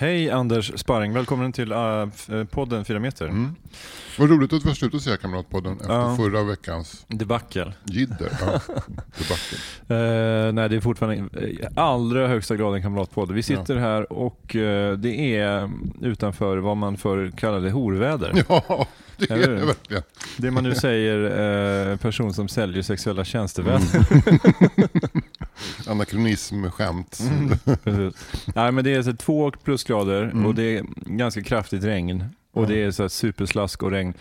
Hej Anders Sparring, välkommen till uh, podden 4 meter. Mm. Vad roligt att vi har slutat säga Kamratpodden efter Ja. förra veckans Debacle. jidder. Ja. Uh, nej, det är fortfarande i allra högsta grad en kamratpodd. Vi sitter här och uh, det är utanför vad man förr kallade horväder. Ja, det är det verkligen. Det man nu säger uh, person som säljer sexuella tjänsteväder. Anakronism-skämt. Precis. Nej, men det är så två plusgrader Mm. och det är ganska kraftigt regn. Och det är så superslask och regn.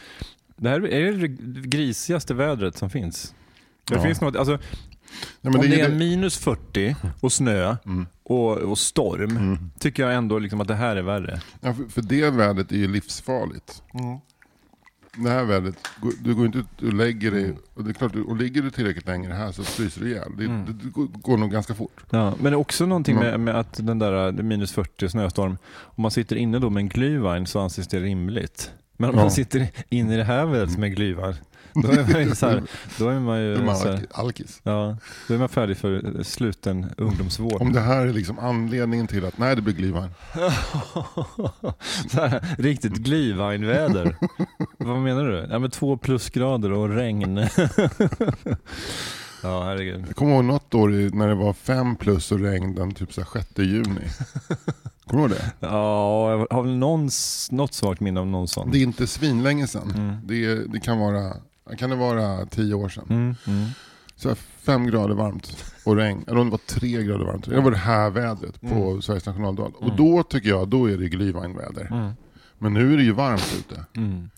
Det här är det grisigaste vädret som finns. Det Ja. finns något, alltså, men Om det det är det- minus 40 och snö Mm. och, och storm Mm. tycker jag ändå liksom att det här är värre. Ja, för, för det vädret är ju livsfarligt. Det här vädret, du går inte ut och lägger dig, och det är klart, och ligger du tillräckligt länge här så fryser du ihjäl. Det, Mm. det, det går, nog ganska fort. Ja, men det är också någonting Man- med, med att den där är minus 40 och snöstorm, om man sitter inne då med en glühwein så anses det rimligt. Men om Ja. man sitter inne i det här vädret med glühwein, då är man ju, så här, då är man ju är man så här, alk- alkis. ja, då är man färdig för sluten ungdomsvård. Om det här är liksom anledningen till att, nej det blir glühwein. riktigt glühweinväder. Vad menar du? Ja, men två plusgrader och regn. ja, herregud. Jag kommer ihåg något år när det var fem plus och regn den typ så här 6 juni. Kommer du ihåg det? Ja, jag har väl någon, något svagt minne av någon sån. Det är inte svinlänge sedan. Mm. Det, det kan vara kan det vara tio år sedan. Mm, mm. Så fem grader varmt och regn. Eller om det var tre grader varmt. Det var det här vädret på Sveriges nationaldag. Och då tycker jag, då är det glühweinväder. Mm. Men nu är det ju varmt ute. Mm.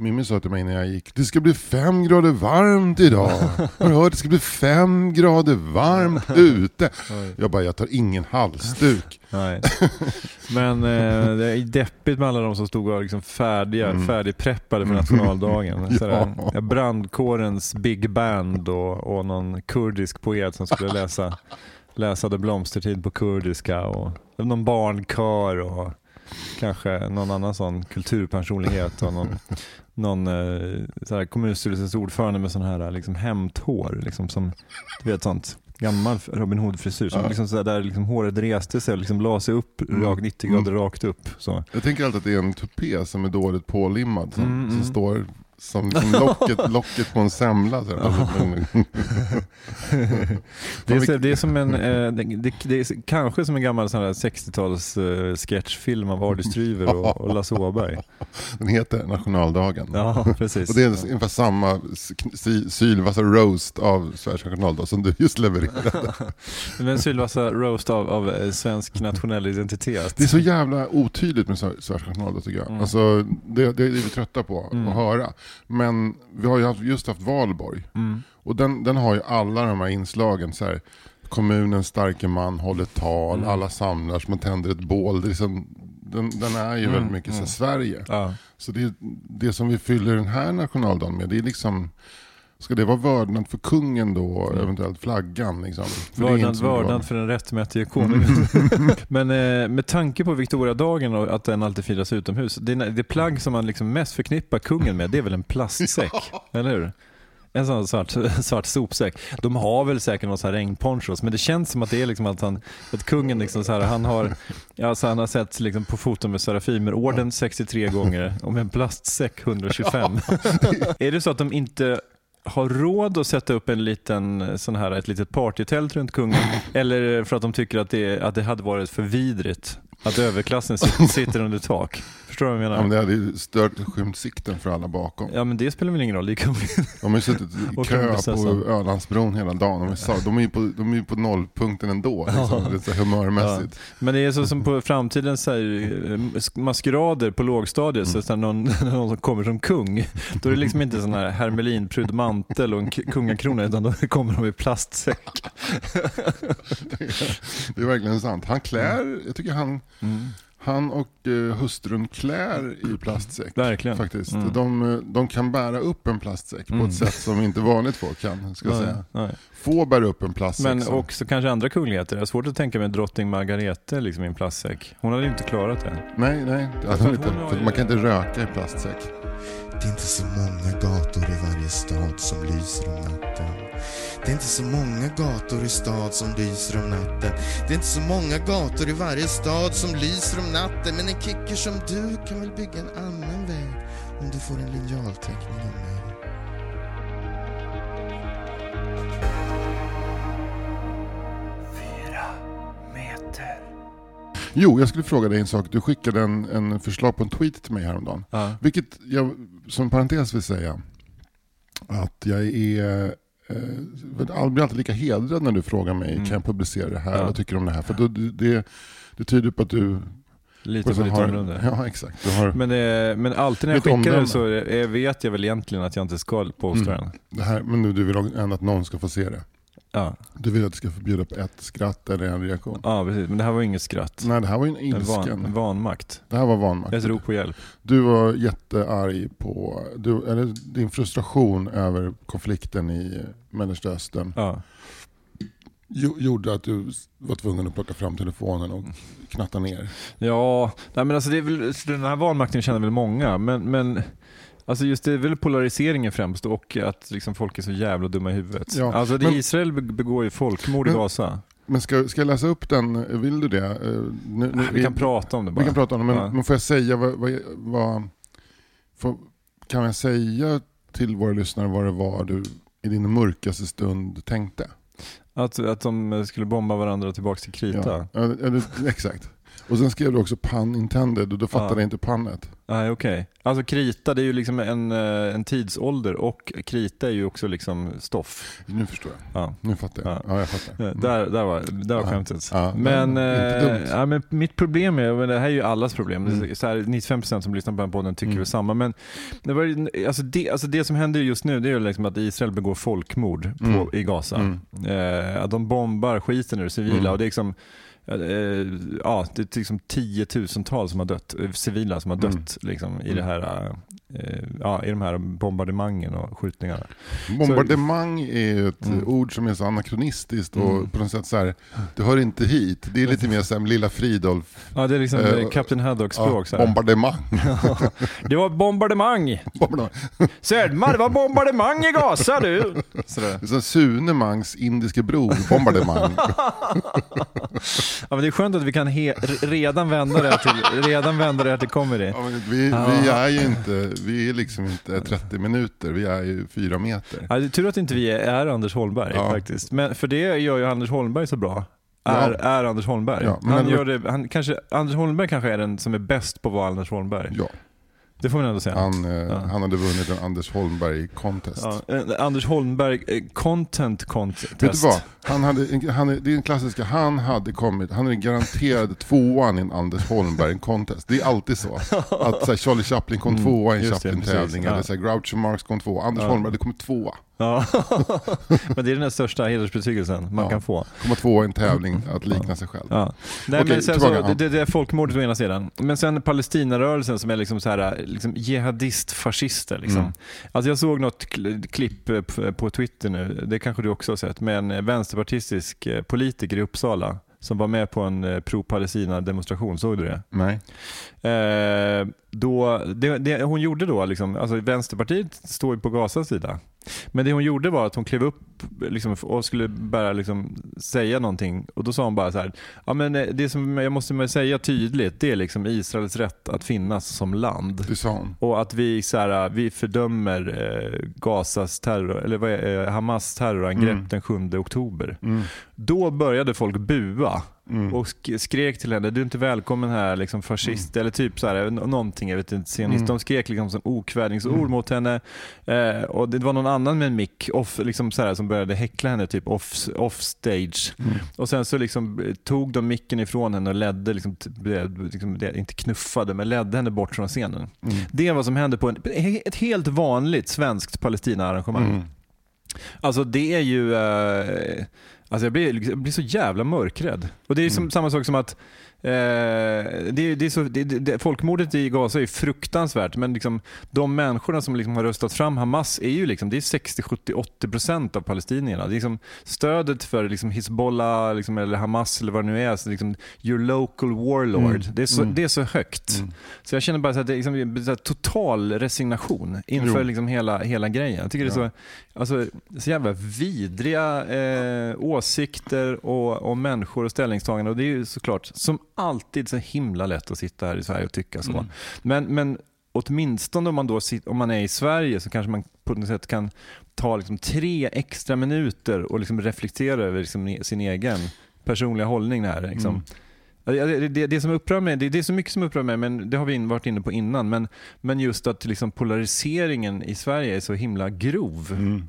Mimmi sa till mig när jag gick, det ska bli fem grader varmt idag. Har du hört? Det ska bli fem grader varmt ute. Jag bara, jag tar ingen halsduk. Nej. Men eh, det är deppigt med alla de som stod och var liksom färdiga, Mm. färdigpreppade för nationaldagen. Sådär. Ja. Brandkårens big band och, och någon kurdisk poet som skulle läsa, läsa Det blomstertid på kurdiska och någon barnkör och kanske någon annan sån kulturpersonlighet och någon, någon eh, sådär kommunstyrelsens ordförande med sån här liksom hämthår. Liksom som, du vet sånt gammal Robin Hood-frisyr. Som Ja. liksom där liksom håret reste sig och liksom la sig upp Mm. rakt 90 grader rakt upp. Så. Jag tänker alltid att det är en tupé som är dåligt pålimmad. Som, Mm, som mm. står som, som locket, locket på en semla. Så. Det, är, så- det är som en, eh, det, det, det är kanske som en gammal sån här 60-tals eh, sketchfilm av Ardy Stryver och, och Lasse Åberg. Den heter Nationaldagen. Ja, precis. Och det är ungefär samma sylvassa roast av Sveriges nationaldag som du just levererade. Men sylvassa roast av, av eh, svensk nationell identitet. Det är så jävla otydligt med Sver- Sveriges nationaldag tycker jag. Mm. Alltså, det, det är vi trötta på Mm. att höra. Men vi har ju haft, just haft valborg. Mm. Och den, den har ju alla de här inslagen. Så här, kommunens starke man håller tal, Mm. alla samlas, man tänder ett bål. Det är liksom, den, den är ju Mm, väldigt mycket så här, mm. Sverige. Ja. Så det, det som vi fyller den här nationaldagen med, det är liksom Ska det vara vördnad för kungen då, Mm. eventuellt flaggan? Liksom? För Vördnad, för den rättmätige konungen. Men eh, med tanke på Victoriadagen och att den alltid firas utomhus. Det, det plagg som man liksom mest förknippar kungen med det är väl en plastsäck? Eller hur? En sån svart, svart sopsäck. De har väl säkert någon sån regnponchos men det känns som att det är liksom att, han, att kungen liksom så här, han har, alltså han har sett liksom på foton med Serafimerorden 63 gånger och med en plastsäck 125. är det så att de inte har råd att sätta upp en liten, sån här, ett litet partytält runt kungen eller för att de tycker att det, att det hade varit för vidrigt att överklassen sit- sitter under tak? Förstår du vad jag Ja, menar? men det hade ju stört skymt sikten för alla bakom. Ja men det spelar väl ingen roll, lika De har ju suttit i kö på Ölandsbron hela dagen. De är, så, de är ju på, de är ju på nollpunkten ändå, liksom, lite så här humörmässigt. Men det är så som på framtidens så här, eh, maskerader på lågstadiet, så, så någon, någon som kommer som kung, då är det liksom inte sån här hermelinprydd mantel och en kungakrona, utan då kommer de i plastsäck. Det är verkligen sant. Han klär, jag tycker han, Mm. Han och eh, hustrun klär i plastsäck. Verkligen. Faktiskt. Mm. De, eh, de kan bära upp en plastsäck på Mm. ett sätt som inte vanligt folk kan. Ska Nej, säga. nej. Få bär upp en plastsäck. Men som- också kanske andra kungligheter. Jag har svårt att tänka mig drottning Margarete liksom, i en plastsäck. Hon hade ju inte klarat det. Nej, nej. Att inte. ju- man kan inte röka i plastsäck. Det är inte så många gator i varje stad som lyser om natten. Det är inte så många gator i stad som lyser om natten. Det är inte så många gator i varje stad som lyser om natten. Men en kicker som du kan väl bygga en annan väg om du får en linjalteckning av mig. Jo, jag skulle fråga dig en sak. Du skickade en, en förslag på en tweet till mig häromdagen. Ja. Vilket jag som parentes vill säga att jag är jag blir alltid lika hedrad när du frågar mig, Mm. kan jag publicera det här? Ja. Vad tycker du om det här? För då, det, det tyder på att du... Lite på ditt område. Ja, exakt. Har, Men, det, men alltid när jag skickar det så är, vet jag väl egentligen att jag inte ska posta Mm. den. det här, men nu, du vill ändå att någon ska få se det. Ja. Du vill att det ska förbjuda på ett skratt eller en reaktion. ja, precis. Men det här var inget skratt. Nej, det här var en En van, ilsken. vanmakt. Det här var vanmakt. Ett rop på hjälp. Du var jättearg på, du, eller din frustration över konflikten i Mellanöstern Ja. jo- gjorde att du var tvungen att plocka fram telefonen och knatta ner. Ja, nej men alltså det är väl, den här vanmakten känner väl många, men, men alltså just det är väl polariseringen främst och att liksom folk är så jävla dumma i huvudet. Ja, alltså det, men- Israel be- begår ju folkmord i Men- Gaza. Men ska, ska jag läsa upp den? Vill du det? Eh, Nu, nu, vi kan prata om det bara. vi kan prata om det, men, Ja. men får jag säga vad, vad, vad får, kan jag säga till våra lyssnare vad det var du i din mörkaste stund tänkte? Att, att de skulle bomba varandra tillbaka till Krita. Ja, exakt. Och sen skrev du också pun intended och då fattade Ja. jag inte punnet. Nej, okej. Alltså krita, det är ju liksom en, eh, en tidsålder och krita är ju också liksom stoff. Nu förstår jag. Ja. Nu fattar jag. Ja. Ja, jag fattar. Eh, Där, där var, där var Ja. skämtet. Ja, men, inte eh, ja, men mitt problem är, men det här är ju allas problem, Det är Mm. så här, 95% som lyssnar på den här podden tycker Mm. väl samma. Men det, var, ju- alltså det, alltså det som händer just nu det är ju liksom att Israel begår folkmord på, Mm. i Gaza. Eh, att de bombar skiten ur civila Mm. och det är liksom Ja, det är liksom tiotusentals som har dött, eh, civila som har Mm. dött liksom, i, Mm. det här, eh, ja, i de här bombardemangen och skjutningarna. Bombardemang är ju ett Mm. ord som är så anakronistiskt och Mm. på något sätt så här, det hör inte hit. Det är lite mer som Lilla Fridolf. Ja, det är liksom Eh, eh, Captain Haddock-språk. så här. bombardemang. det var bombardemang! Bombardemang. Selma, det var bombardemang i Gaza du! Sådär. Är som Sune Mangs indiske bror, bombardemang. Ja, men det är skönt att vi kan redan, vända det här till, redan vända det här till comedy. Ja, vi, vi är ju inte, vi är liksom inte 30 minuter, vi är ju fyra meter. Ja, det är tur att inte vi är Anders Holmberg Ja. faktiskt. Men, för det gör ju Anders Holmberg så bra. Är, Ja. är Anders Holmberg. Men han ändå- gör det, han kanske, Anders Holmberg kanske är den som är bäst på att vara Anders Holmberg. Ja, Det får man ändå säga. han, eh, Ja. han hade vunnit en Anders Holmberg contest. Ja, Anders Holmberg eh, content contest. Vet du vad? Han hade, han, det är en klassiska, han hade kommit, han är garanterad tvåan i en Anders Holmberg contest. Det är alltid så. Att så här, Charlie Chaplin kom Mm, tvåa i en Chaplin-tävling, eller så här, Groucho Marx kom tvåa. Anders. Holmberg, det kommer tvåa. Ja. men det är den här största hedersbetygelsen man Ja. kan få. Komma tvåa i en tävling, att likna sig själv. Ja. Nej, Okej, men sen tillbaka, så, det, det är folkmordet å ena sidan. Men sen Palestinarörelsen som är liksom så här, liksom jihadistfascister. Liksom. Mm. Alltså jag såg något kl- klipp eh, på Twitter nu, det kanske du också har sett, med en eh, vänsterpartistisk eh, politiker i Uppsala som var med på en eh, pro-Palestina-demonstration. Såg du det? Nej. Eh, då, det, det hon gjorde då, liksom, alltså Vänsterpartiet står ju på Gazas sida. Men det hon gjorde var att hon klev upp liksom, och skulle bara liksom, säga någonting och då sa hon bara så här, ja, men eh, det som jag måste säga tydligt det är liksom Israels rätt att finnas som land. Det sa hon. Och att vi, så här, vi fördömer eh, Gazas terror, eller vad är, eh, Hamas terrorangrepp Mm. den 7 oktober. Mm. Då började folk bua Mm. och sk- skrek till henne, du är inte välkommen här, liksom fascist, eller typ så här, någonting, jag vet inte. Mm. De skrek liksom som okvädningsord Mm. mot henne. Eh, och det var någon annan med en mick off, liksom så här, som började häckla henne typ off, off stage. Mm. Och sen så liksom eh, tog de micken ifrån henne och ledde, liksom, liksom, inte knuffade, men ledde henne bort från scenen. Mm. Det är vad som hände på en, ett helt vanligt svenskt Palestina-arrangemang. Mm. Alltså det är ju... Eh, alltså jag, blir, jag blir så jävla mörkrädd. Och det är som, Mm. samma sak som att det, det är så, det, det, folkmordet i Gaza är fruktansvärt men liksom, de människorna som liksom har röstat fram Hamas är ju liksom, det är 60, 70, 80 procent av palestinierna. Det är liksom, stödet för liksom Hizbollah liksom, eller Hamas eller vad det nu är, så liksom, your local warlord, Mm. det, är så, Mm. det är så högt. Mm. Så jag känner bara så att det är liksom, så total resignation inför Jo. liksom hela, hela grejen. Jag tycker det är Ja. så, alltså, så jävla vidriga eh, åsikter och, och människor och ställningstaganden. Och det är ju såklart som alltid så himla lätt att sitta här i Sverige och tycka så. Mm. Men, men åtminstone om man, då, om man är i Sverige så kanske man på något sätt kan ta liksom tre extra minuter och liksom reflektera över liksom e- sin egen personliga hållning här. Liksom. Mm. Det, det, det som upprör mig, det, det är så mycket som upprör mig, men det har vi in, varit inne på innan. Men, men just att liksom polariseringen i Sverige är så himla grov. Mm.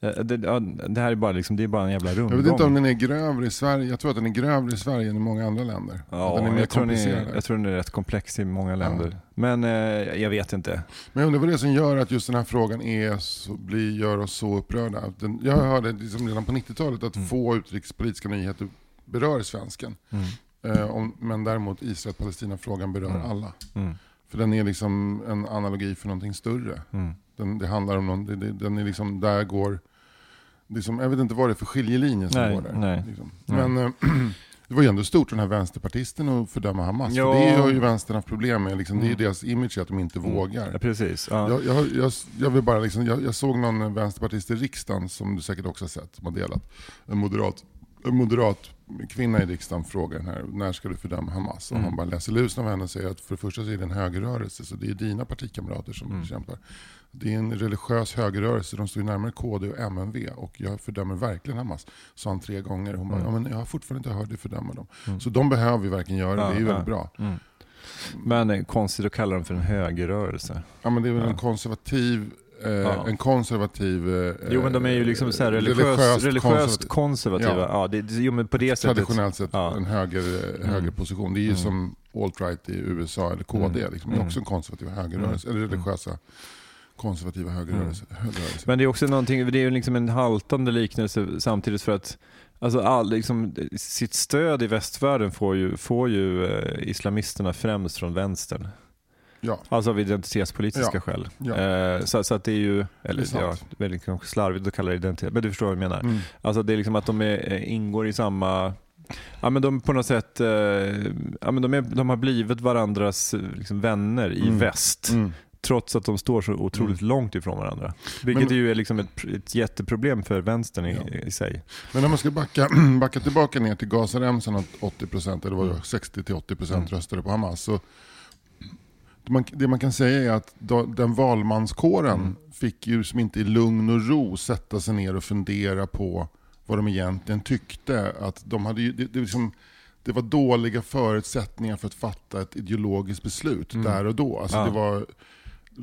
Eh, Det, ja, det här är bara, liksom, det är bara en jävla rundgång. Jag vet inte om den är grövre i Sverige. Jag tror att den är grövre i Sverige än i många andra länder. Ja, den är mer jag, tror är, jag tror den är rätt komplex i många länder. Men eh, jag vet inte. Men jag undrar vad det är som gör att just den här frågan är så, blir, gör oss så upprörda. Den, jag hörde liksom redan på 90-talet att Mm. få utrikespolitiska nyheter berör svensken. Mm. Eh, om, men däremot Israel-Palestina-frågan berör Mm. alla. Mm. För den är liksom en analogi för någonting större. Mm. Den, det handlar om någon, det, det, den är liksom, där går, det är som, jag vet inte vad det är för skiljelinje som Nej, går där. nej. Liksom. Nej. Men eh, det var ju ändå stort den här vänsterpartisten att fördöma Hamas. Ja. För det har ju vänstern haft problem med. Liksom, Det är ju Mm. deras image att de inte vågar. Ja, precis. Ja. Jag, jag, jag, jag, vill bara liksom, jag, jag såg någon vänsterpartist i riksdagen som du säkert också har sett, som har delat. En moderat, moderat kvinna i riksdagen frågar den här, när ska du fördöma Hamas? Och Mm. han bara läser lusen av henne och säger att för det första så är det en högerrörelse, så det är dina partikamrater som Mm. kämpar. Det är en religiös högerrörelse, de står ju närmare KD och MNV och jag fördömer verkligen Hamas. Sa han tre gånger. Hon bara, Mm. ja, men jag har fortfarande inte hört dig fördöma dem. Mm. Så de behöver vi verkligen göra, Ja, det är ju ja. väldigt bra. Mm. Men eh, konstigt att kalla dem för en högerrörelse. Ja men det är väl en konservativ, eh, Ja. en konservativ... Eh, Jo men de är ju liksom så här eh, religiöst, religiöst, konservativ- konservativa. Ja. Ja. det, jo, men på det sättet. Traditionellt sett Ja. en höger, Mm. högerposition. Det är ju Mm. som alt-right i USA eller KD. Mm. Liksom. Det är också Mm. en konservativ högerrörelse, eller religiösa konservativa högerrörelser. högerrörelser. Men det är också någonting, det är ju liksom en haltande liknelse samtidigt för att Alltså all, liksom, sitt stöd i västvärlden får ju, får ju eh, islamisterna främst från vänstern. Ja, Alltså av identitetspolitiska Ja. skäl. ja. Eh, så, så att det är ju, eller Det är ja, väldigt kanske slarvigt att kalla det identitet, men du förstår vad jag menar. Mm. Alltså det är liksom att de är, eh, ingår i samma, ja men de på något sätt, eh, ja men de, är, de har blivit varandras liksom, vänner i Mm. väst. Mm. Trots att de står så otroligt långt ifrån varandra. Vilket Men- ju är liksom ett, ett jätteproblem för vänstern i, Ja. i sig. Men om man ska backa, backa tillbaka ner till Gazaremsan att 80% eller vad det var, 60-80% Mm. röstade på Hamas. Så det, man, det man kan säga är att den valmanskåren Mm. fick ju som inte i lugn och ro sätta sig ner och fundera på vad de egentligen tyckte. Att de hade ju, det, det, liksom, det var dåliga förutsättningar för att fatta ett ideologiskt beslut Mm. där och då. Alltså Ja. det var,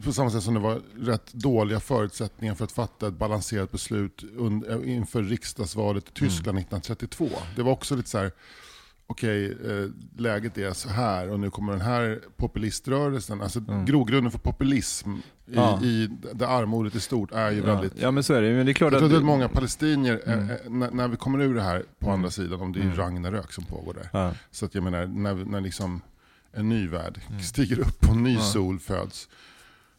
på samma sätt som det var rätt dåliga förutsättningar för att fatta ett balanserat beslut und- inför riksdagsvalet i Tyskland 1932. Det var också lite så här, okej, eh, läget är så här och nu kommer den här populiströrelsen, alltså Mm. grogrunden för populism i, Ja. i där armodet är stort är ju Ja. väldigt... ja men så är det Men det är klart Jag tror att... att många palestinier, eh, Mm. eh, när, när vi kommer ur det här på Mm. andra sidan, om det är Mm. Ragnarök som pågår där. ja. Så att jag menar, när, när liksom en ny värld Mm. stiger upp och en ny sol föds,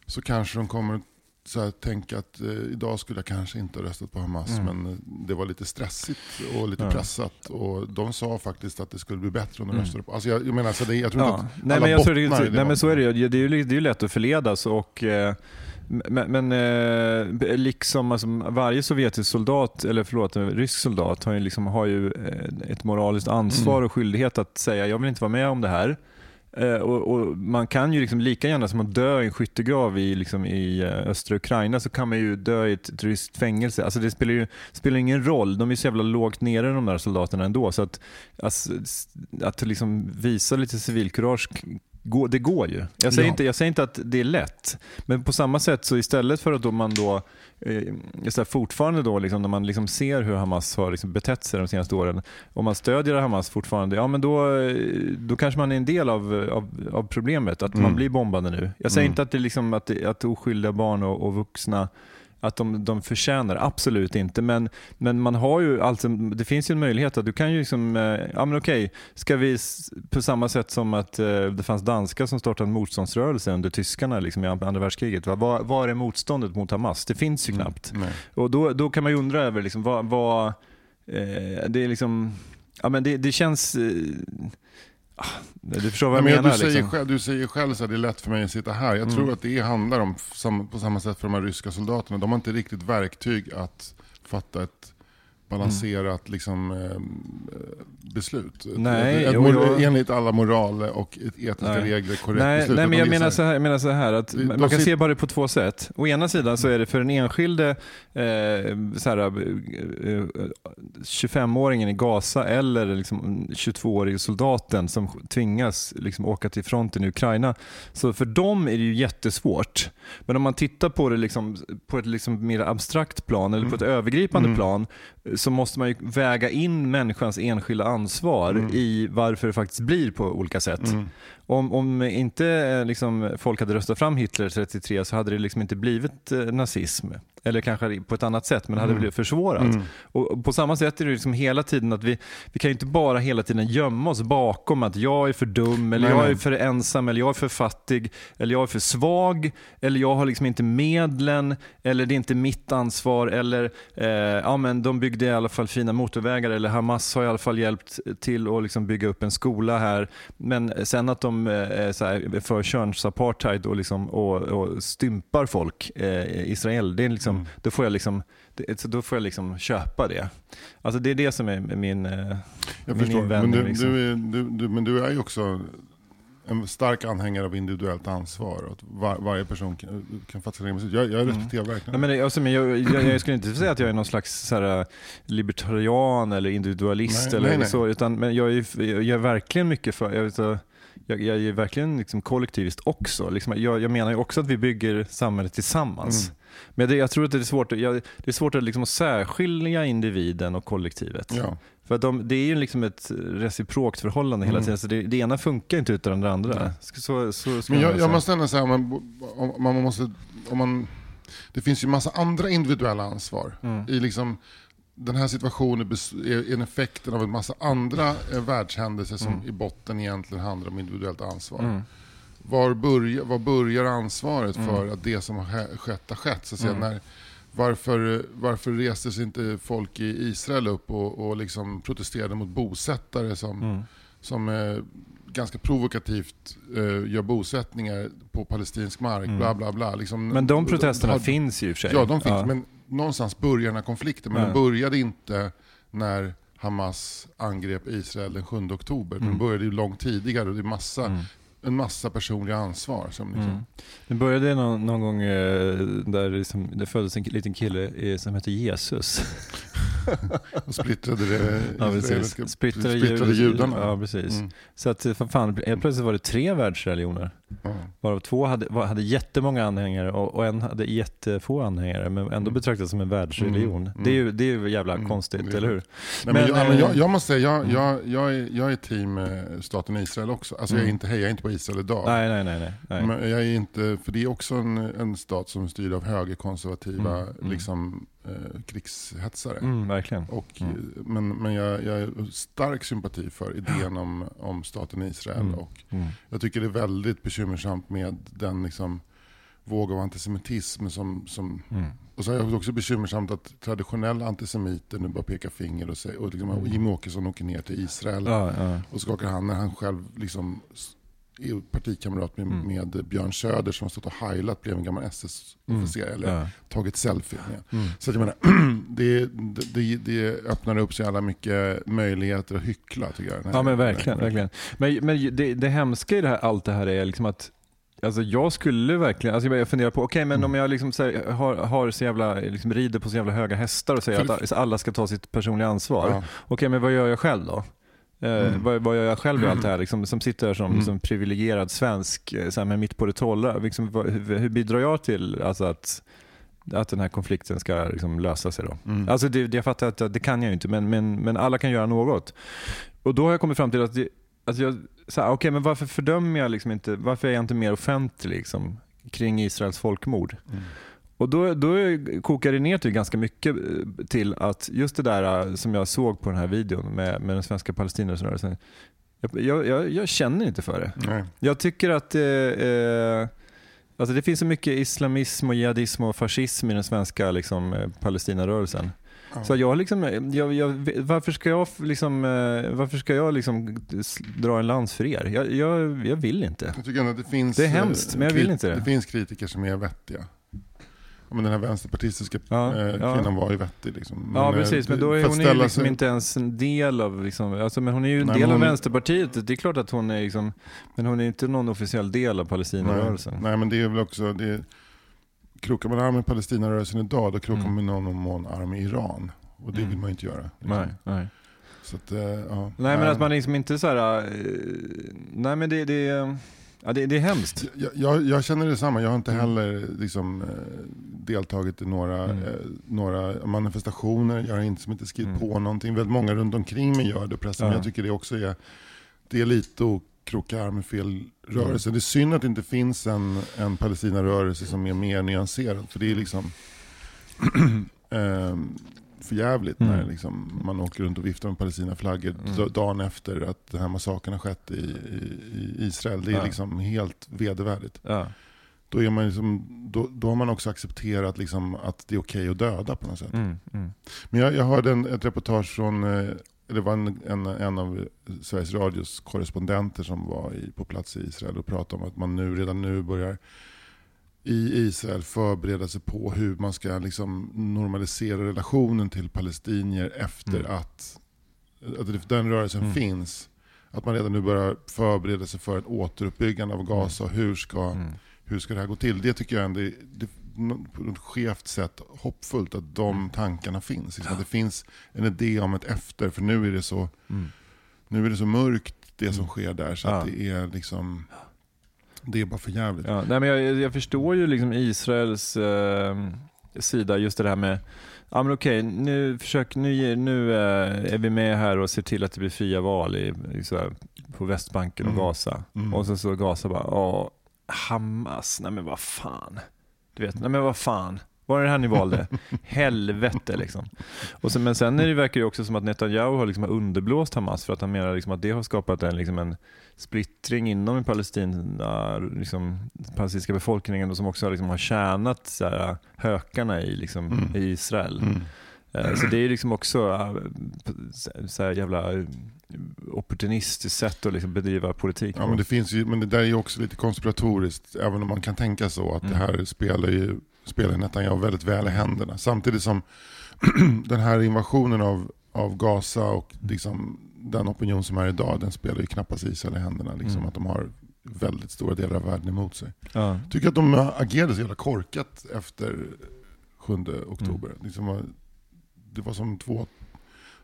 så kanske de kommer så här, tänka att eh, idag skulle jag kanske inte ha röstat på Hamas, Mm. men eh, det var lite stressigt och lite Ja. pressat. Och de sa faktiskt att det skulle bli bättre om de Mm. röstade på... Alltså jag, jag menar, så det, jag tror Ja. inte att Nej, alla men jag tror det, bottnar i nej men så är det ju. Det är ju, det är ju lätt att förledas och eh, men, men eh, liksom alltså, varje sovjetisk soldat, eller förlåt, en rysk soldat har ju, liksom, har ju eh, ett moraliskt ansvar Mm. och skyldighet att säga jag vill inte vara med om det här. Eh, och, och Man kan ju liksom lika gärna som att dö i en skyttegrav i, liksom, i eh, östra Ukraina så kan man ju dö i ett, ryskt fängelse. Alltså det spelar ju spelar ingen roll. De är så jävla lågt nere de där soldaterna ändå. Så att, alltså, att liksom visa lite civilkurage Gå- Det går ju. Jag säger, Ja. inte, jag säger inte att det är lätt, men på samma sätt så istället för att då man då eh, så här, fortfarande då liksom, när man liksom ser hur Hamas har liksom betett sig de senaste åren, om man stödjer Hamas fortfarande, ja men då, eh, då kanske man är en del av, av, av problemet, att man Mm. blir bombade nu. Jag säger Mm. inte att, det liksom, att, att oskyldiga barn och, och vuxna att de, de förtjänar. Absolut inte. Men, men man har ju alltså, det finns ju en möjlighet att du kan ju liksom, eh, ja men okej, ska vi på samma sätt som att eh, det fanns danskar som startade en motståndsrörelse under tyskarna liksom, i andra världskriget. Va? Vad, vad är motståndet mot Hamas? Det finns ju knappt. Nej. Och då, då kan man ju undra över liksom, vad, vad eh, det är liksom, ja men det, det känns, eh, du förstår vad jag menar du, säger liksom. själv, du säger själv att det är lätt för mig att sitta här. Jag tror att det handlar om, på samma sätt för de här ryska soldaterna, de har inte riktigt verktyg att fatta ett balanserat liksom, eh, beslut. Nej, ett, ett, jag- Enligt alla moral och etiska Nej. regler korrekt Nej, beslut. nej, men jag menar så här, jag menar så här att De- man kan sit- se bara det på två sätt. Å ena sidan så är det för den enskilde eh, så här, eh, 25-åringen i Gaza eller liksom 22-årige soldaten som tvingas liksom åka till fronten i Ukraina. Så för dem är det ju jättesvårt. Men om man tittar på det liksom, på ett liksom mer abstrakt plan eller på ett övergripande plan eh, så måste man ju väga in människans enskilda ansvar i varför det faktiskt blir på olika sätt. Om, om inte eh, liksom, folk hade röstat fram Hitler 33 så hade det liksom inte blivit eh, nazism. Eller kanske på ett annat sätt, men det hade blivit försvårat. Och, och på samma sätt är det liksom hela tiden att vi, vi kan ju inte bara hela tiden gömma oss bakom att jag är för dum, eller Nej, jag nej. är för ensam, eller jag är för fattig, eller jag är för svag, eller jag har liksom inte medlen, eller det är inte mitt ansvar, eller eh, ja, men de byggde i alla fall fina motorvägar, eller Hamas har i alla fall hjälpt till att liksom bygga upp en skola här. Men sen att de eh, så här, är för könsapartheid och, liksom, och, och stympar folk eh, Israel, det är liksom, då, får jag liksom, då får jag liksom köpa det. Alltså det är det som är min, eh, Jag min förstår. Men invändning. du, liksom. du, är, du, du, men du är ju också en stark anhängare av individuellt ansvar. och Att var, varje person kan, kan fatta sina egna beslut. Jag, jag respekterar Nej, verkligen men, det- alltså, men jag, jag, jag skulle inte säga att jag är någon slags här, äh, libertarian eller individualist. Nej, eller nej, nej. Så, utan, men jag är, jag är verkligen mycket för, jag, vet, så- jag, jag är verkligen liksom kollektivist också. Liksom, jag, jag menar ju också att vi bygger samhället tillsammans. Mm. Men det, jag tror att det är svårt, jag, det är svårt att liksom särskilja individen och kollektivet. Ja. För att de, det är ju liksom ett reciprokt förhållande hela Mm. tiden. Så det, det ena funkar inte utan det andra. Så, så, så Men jag, jag måste ändå säga, om man, om, man måste, om man, det finns ju massa andra individuella ansvar. Mm. I liksom, den här situationen är en effekten av en massa andra eh, världshändelser som i botten egentligen handlar om individuellt ansvar. Mm. Var, börjar, var börjar ansvaret för att det som har ske- skett har skett? Så att Mm. när, varför, varför reste sig inte folk i Israel upp och, och liksom protesterade mot bosättare som, Mm. som eh, ganska provokativt eh, gör bosättningar på palestinsk mark, bla bla bla. Liksom, Mm. Men de protesterna har- finns ju i och för sig. Ja, de finns. Men någonstans börjar den här konflikten. Men Ja. den började inte när Hamas angrep Israel den 7 oktober. Mm. Den började ju långt tidigare och det är massa, en massa personliga ansvar. Som liksom, Mm. Det började någon, någon gång eh, där liksom, det föddes en liten kille eh, som hette Jesus. och splittrade det Ja, Splittrade, splittrade jud- judarna. Ja, precis. Mm. Så att, fan, plötsligt var det tre världsreligioner. Ja. Varav två hade, hade jättemånga anhängare och, och en hade jättefå anhängare men ändå betraktades som en världsreligion. Mm. Det är ju, det är ju jävla Mm. konstigt, eller hur? Nej, men, jag, men jag, jag måste säga, jag, jag, jag, är, jag är team eh, staten Israel också. Alltså jag är Mm. inte, hejar inte på Israel idag. Nej, nej, nej. nej, nej. Men jag är inte, för det är också en, en stat som är styrd av högerkonservativa Mm, mm. liksom, eh, krigshetsare. Mm, verkligen. Och, Mm. Men, men jag, jag har stark sympati för idén om, om staten Israel. Mm. Och Mm. jag tycker det är väldigt bekymmersamt med den liksom, våg av antisemitism som, som Mm. och så är det också bekymmersamt att traditionella antisemiter nu bara pekar finger och, säger, och liksom, Mm. Jimmie Åkesson åker ner till Israel Ja, ja. och skakar hand när han själv liksom partikamrat med, Mm. med Björn Söder som har stått och heilat bredvid en gammal SS-officer eller ja. tagit selfie med. Mm. Så jag menar, det, det, det öppnar upp så jävla mycket möjligheter att hyckla tycker jag. Ja men verkligen. verkligen. Men, men det, det hemska i det här, allt det här är liksom att Alltså jag skulle verkligen, alltså jag funderar på, okej men Mm. om jag liksom så här, har, har så jävla, liksom rider på så jävla höga hästar och säger För- att alla ska ta sitt personliga ansvar. Ja. Okej men vad gör jag själv då? Eh, Mm. vad, vad gör jag själv i allt det här? Liksom, som sitter här som, Mm. som privilegierad svensk eh, så här, med mitt på det torra. Liksom, hur, hur bidrar jag till alltså, att, att den här konflikten ska liksom, lösa sig? Då? Mm. Alltså, det, det, jag fattar att det kan jag inte, men, men, men alla kan göra något. Och då har jag kommit fram till att, det, att jag, så här, okay, men varför fördömer jag liksom inte, varför är jag inte mer offentlig liksom, kring Israels folkmord? Mm. Och då, då kokar det ner till ganska mycket eh, till att just det där eh, som jag såg på den här videon med, med den svenska palestinarrörelsen. Jag, jag, jag, känner inte för det. Nej. Jag tycker att eh, eh, alltså det finns så mycket islamism och jihadism och fascism i den svenska liksom, Palestinarörelsen. Så jag liksom, jag, jag, varför ska jag, liksom, varför ska jag liksom dra en lans för er? Jag, jag, jag vill inte. Jag tycker att det finns... Det är hemskt, men jag vill inte det. Det finns kritiker som är vettiga. Ja, men den här vänsterpartistiska Ja, eh, ja. kvinnan var ju vettig. Liksom. Ja eh, precis, men då är hon ju liksom sig- inte ens en del av, liksom, alltså, men hon är ju en Nej, del men av hon är- Vänsterpartiet. Det är klart att hon är liksom, men hon är inte någon officiell del av Palestinarörelsen. Nej, nej, men det är väl också... Det är, krokar man arm med Palestinarörelsen idag, då krokar Mm. man någon mån arm med Iran. Och det Mm. vill man ju inte göra. liksom. Nej, nej. Så att, eh, ja. nej men att man liksom inte så här, eh, nej men det, det, ja, det, det är hemskt. Jag, jag, jag känner detsamma. Jag har inte Mm. heller liksom, eh, deltagit i några, Mm. eh, några manifestationer. Jag har inte, som inte skrivit Mm. på någonting. Väldigt många runt omkring mig gör det. Pressen. Men Ja. jag tycker det också är, det är lite att kroka arm med fel rörelse. Det är synd att det inte finns en, en Palestinarörelse som är mer nyanserad. För det är liksom ehm, för jävligt när Mm. liksom, man åker runt och viftar med Palestinaflaggor Mm. dagen efter att den här massakern har skett i, i, i Israel. Det är Ja. liksom helt vedervärdigt. Ja. Då, är man liksom, då, då har man också accepterat liksom att det är okej att döda på något sätt. Mm, mm. Men jag, jag hörde en, ett reportage från, eh, det var en, en, en av Sveriges Radios korrespondenter som var i, på plats i Israel och pratade om att man nu, redan nu börjar i Israel förbereda sig på hur man ska liksom normalisera relationen till palestinier efter Mm. att, att den rörelsen Mm. finns. Att man redan nu börjar förbereda sig för ett återuppbyggande av Gaza. och Hur ska, Mm. hur ska det här gå till? Det tycker jag ändå är det, på ett skevt sätt hoppfullt att de tankarna finns. Liksom, att det finns en idé om ett efter, för nu är det så, Mm. nu är det så mörkt det som Mm. sker där så Ja. att det är liksom det är bara för jävligt. Ja, nej, men jag, jag förstår ju liksom Israels eh, sida, just det här med Ja men okej, nu, försök, nu, nu eh, är vi med här och ser till att det blir fria val i, här, på Västbanken och Mm. Gaza. Mm. Och så så Gaza bara, ja, Hamas, nej men vad fan. Du vet, nej men vad fan. Var det här ni valde? Helvete liksom. Och så, men sen är det, verkar det också som att Netanyahu har liksom underblåst Hamas för att han menar liksom att det har skapat en, liksom en splittring inom den palestina, liksom, palestinska befolkningen och som också liksom har tjänat så här, hökarna i, liksom, Mm. i Israel. Mm. Eh, Så det är liksom också äh, så- här jävla opportunistiskt sätt att liksom bedriva politik. Ja, men det finns ju, men det där är ju också lite konspiratoriskt, även om man kan tänka så att Mm. det här spelar ju spelar Netanyahu väldigt väl i händerna. Samtidigt som den här invasionen av, av Gaza och liksom den opinion som är idag, den spelar ju knappast Israel i händerna. Liksom, Mm. Att de har väldigt stora delar av världen emot sig. ja. Tycker att de agerade så jävla korkat efter 7 oktober. Mm. Liksom, det var som två...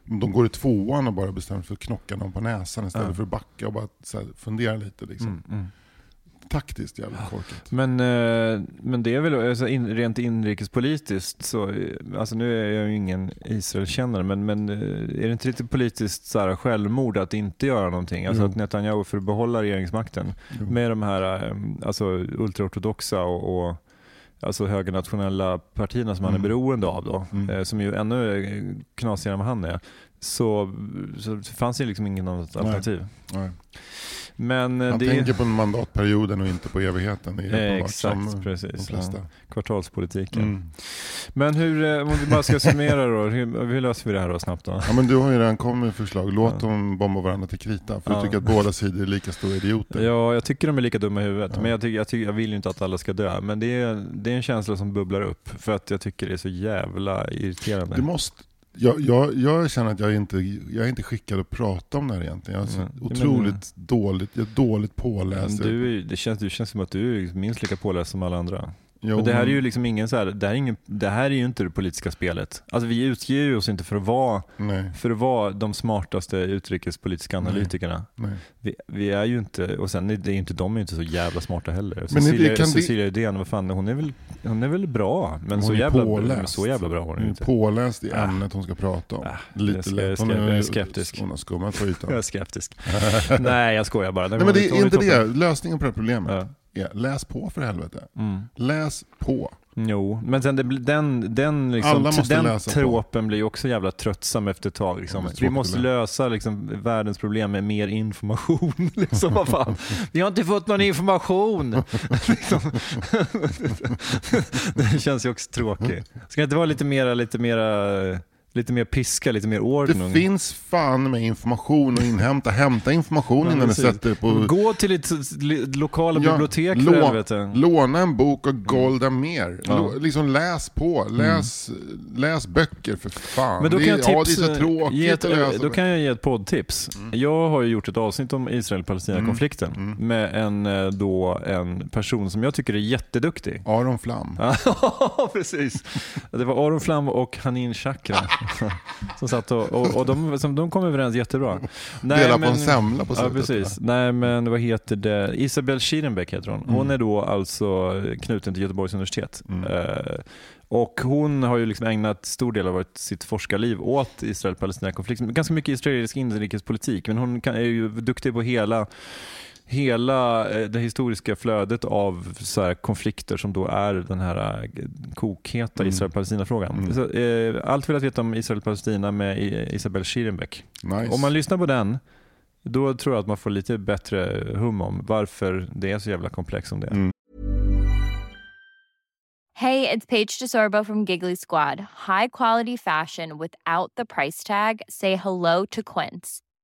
De går i tvåan och bara bestämmer sig för att knocka någon på näsan istället Ja. för att backa och bara så fundera lite. Liksom. Mm, mm. Taktiskt jävligt korkat. Men, eh, men det är väl alltså in, rent inrikespolitiskt så, eh, alltså nu är jag ju ingen Israelkännare, men, men eh, är det inte lite politiskt så här, självmord att inte göra någonting? Alltså Jo. att Netanyahu att behålla regeringsmakten Jo. med de här alltså, ultraortodoxa och, och alltså högernationella partierna som han är Mm. beroende av då, Mm. som ju ännu knasigare än vad han är, så, så fanns det liksom ingen annat Nej. alternativ. Nej. Men eh, Han det tänker på mandatperioden och inte på evigheten. Det är Eh, exakt, som de precis. flesta. Ja, kvartalspolitiken. Mm. Men hur, eh, om vi bara ska summera då, hur, hur löser vi det här då snabbt då? Ja, men du har ju redan kommit med förslag. Låt Ja. dem bomba varandra till krita. För Ja. du tycker att båda sidor är lika stora idioter. Ja, jag tycker de är lika dumma i huvudet. Men jag, tycker, jag, tycker, jag vill ju inte att alla ska dö. Men det är, det är en känsla som bubblar upp. För att jag tycker det är så jävla irriterande. Du måste, jag, jag, jag känner att jag inte jag är inte skickad att prata om det här egentligen. Jag är men- otroligt dåligt, jag är dåligt Men påläst. du, är ju- det, känns, det känns som att du är minst lika påläst som alla andra. Jo, men det här är ju liksom ingen så här, det här är, ingen, det här är ju inte det politiska spelet. Alltså vi utger ju oss inte för att vara, Nej, för att vara de smartaste utrikespolitiska analytikerna. nej. Vi, vi är ju inte, och sen är det är inte, de är ju inte så jävla smarta heller. Men Cecilia, det vi- Cecilia Uddén, vad fan, hon är väl, hon är väl bra, men Hon så är jävla, påläst. så jävla bra hon Hon ju är inte. påläst i Ah. ämnet hon ska prata om. Ah, Lite jag lätt. Hon jag är skeptisk. Hon har skummat på ytan. Jag är skeptisk. Nej, jag skojar bara. Nej men det hon är inte det. Lösningen på det här problemet Ja. Är läs på för helvete. Mm. Läs på. Jo, men sen det, den, den, liksom, den läsa på. blir också jävla tröttsam efter ett tag. Liksom. Vi måste lösa liksom, världens problem med mer information. liksom, vad fan. Vi har inte fått någon information. liksom. det känns ju också tråkigt. Ska det inte vara lite mera, lite mera, lite mer piska, lite mer Det ordning? finns fan med information att inhämta. Hämta information Ja, innan du sätter dig på... Gå till ditt lokala Ja, bibliotek för lå- helvete. Låna en bok av Golda Meir. Ja. Lå- Liksom läs på. Läs, läs böcker för fan. Men då det, kan är- jag ja, det är så tråkigt ett, att läsa. då kan jag ge ett poddtips. Jag har ju gjort ett avsnitt om Israel-Palestina-konflikten med en, eh, då, en person som jag tycker är jätteduktig. Aron Flam. Ja, precis. Det var Aron Flam och Hanin Chakra som satt och, och, och de, som, de kom överens jättebra. Nej, Dela på men- en semla på Ja, slutet. precis. Nej, men vad heter det? Isabel Schierenbeck heter hon. Hon är då alltså knuten till Göteborgs universitet. Eh, och hon har ju liksom ägnat stor del av sitt forskarliv åt Israel-Palestina-konflikten. Ganska mycket israelisk inrikespolitik, men hon kan, är ju duktig på hela hela eh, det historiska flödet av så här, konflikter som då är den här eh, kokheta Israel-Palestina-frågan. Så, eh, allt vill jag veta om Israel-Palestina med Isabel Schierenbeck. Nice. Om man lyssnar på den, då tror jag att man får lite bättre hum om varför det är så jävla komplext som det är. Mm. Hey, it's Paige DeSorbo from Giggly Squad. High quality fashion without the price tag. Say hello to Quince.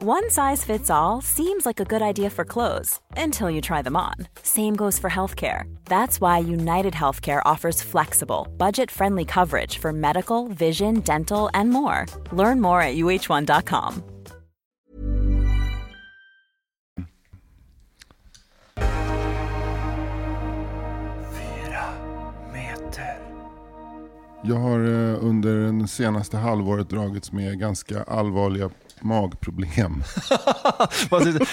One size fits all seems like a good idea for clothes until you try them on. Same goes for healthcare. That's why United Healthcare offers flexible, budget friendly coverage for medical, vision, dental, and more. Learn more at uh1.com. Jag har eh, under den senaste halvåret dragits med ganska allvarliga magproblem.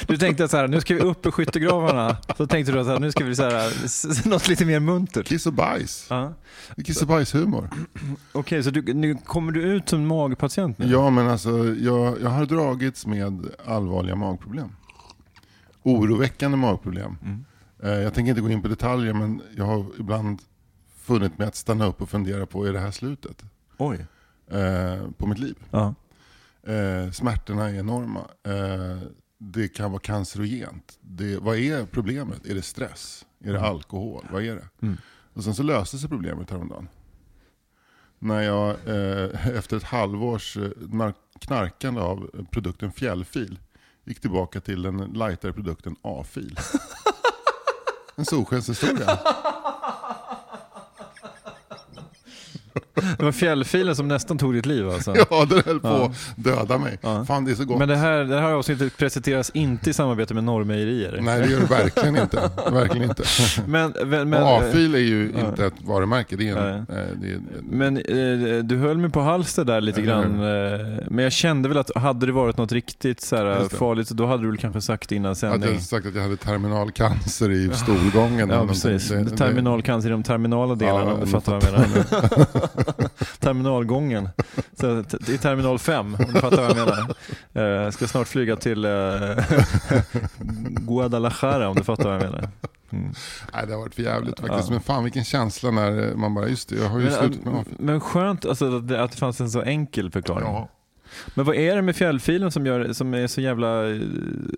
Du, tänkte så här, nu ska vi upp ur skyttegravarna. Så tänkte du här, nu ska vi så här, något lite mer muntert. Kiss och bajs. Är Kiss och bajshumor. Okej, så du, nu kommer du ut som magpatient nu? Ja, men alltså jag, jag har dragits med allvarliga magproblem. Oroväckande magproblem. Eh, Jag tänker inte gå in på detaljer, men jag har ibland funnit mig att stanna upp och fundera på, är det här slutet? Oj. Eh, på mitt liv. Ja. Eh, smärtorna är enorma. Eh, det kan vara cancerogent. Det, vad är problemet? Är det stress? Är det alkohol? Vad är det? Mm. Och sen så löste sig problemet häromdagen. När jag eh, efter ett halvårs eh, nar- knarkande av produkten fjällfil gick tillbaka till den lightare produkten A-fil. En solskenshistoria. Det var fjällfilen som nästan tog ditt liv alltså? Ja, den höll på att döda mig. Ja. Fan, det är så gott. Men det här, det här avsnittet presenteras inte i samarbete med Norrmejerier. Nej, det gör det verkligen inte. Verkligen inte. Men, men, A-fil är ju Ja. inte ett varumärke. Det är en, eh, det är, men eh, du höll mig på halster där lite grann. Eh, men jag kände väl att hade det varit något riktigt så här, farligt, då hade du väl kanske sagt innan hade sändning. jag sagt att jag hade terminalcancer i stolgången. Ja, precis. Det- det- Terminalcancer i de terminala delarna, Ja, om du fattar vad jag menar. Terminalgången. Så, I terminal 5, om du fattar vad jag menar. Eh, Jag ska snart flyga till eh, Guadalajara, om du fattar vad jag menar. Mm. Nej, det har varit för jävligt faktiskt. Ja. Men fan vilken känsla när man bara, just det, jag har ju Men, slutat med A-fil. men skönt alltså, att, det, att det fanns en så enkel förklaring. Ja. Men vad är det med fjällfilen som, gör, som är så jävla eh,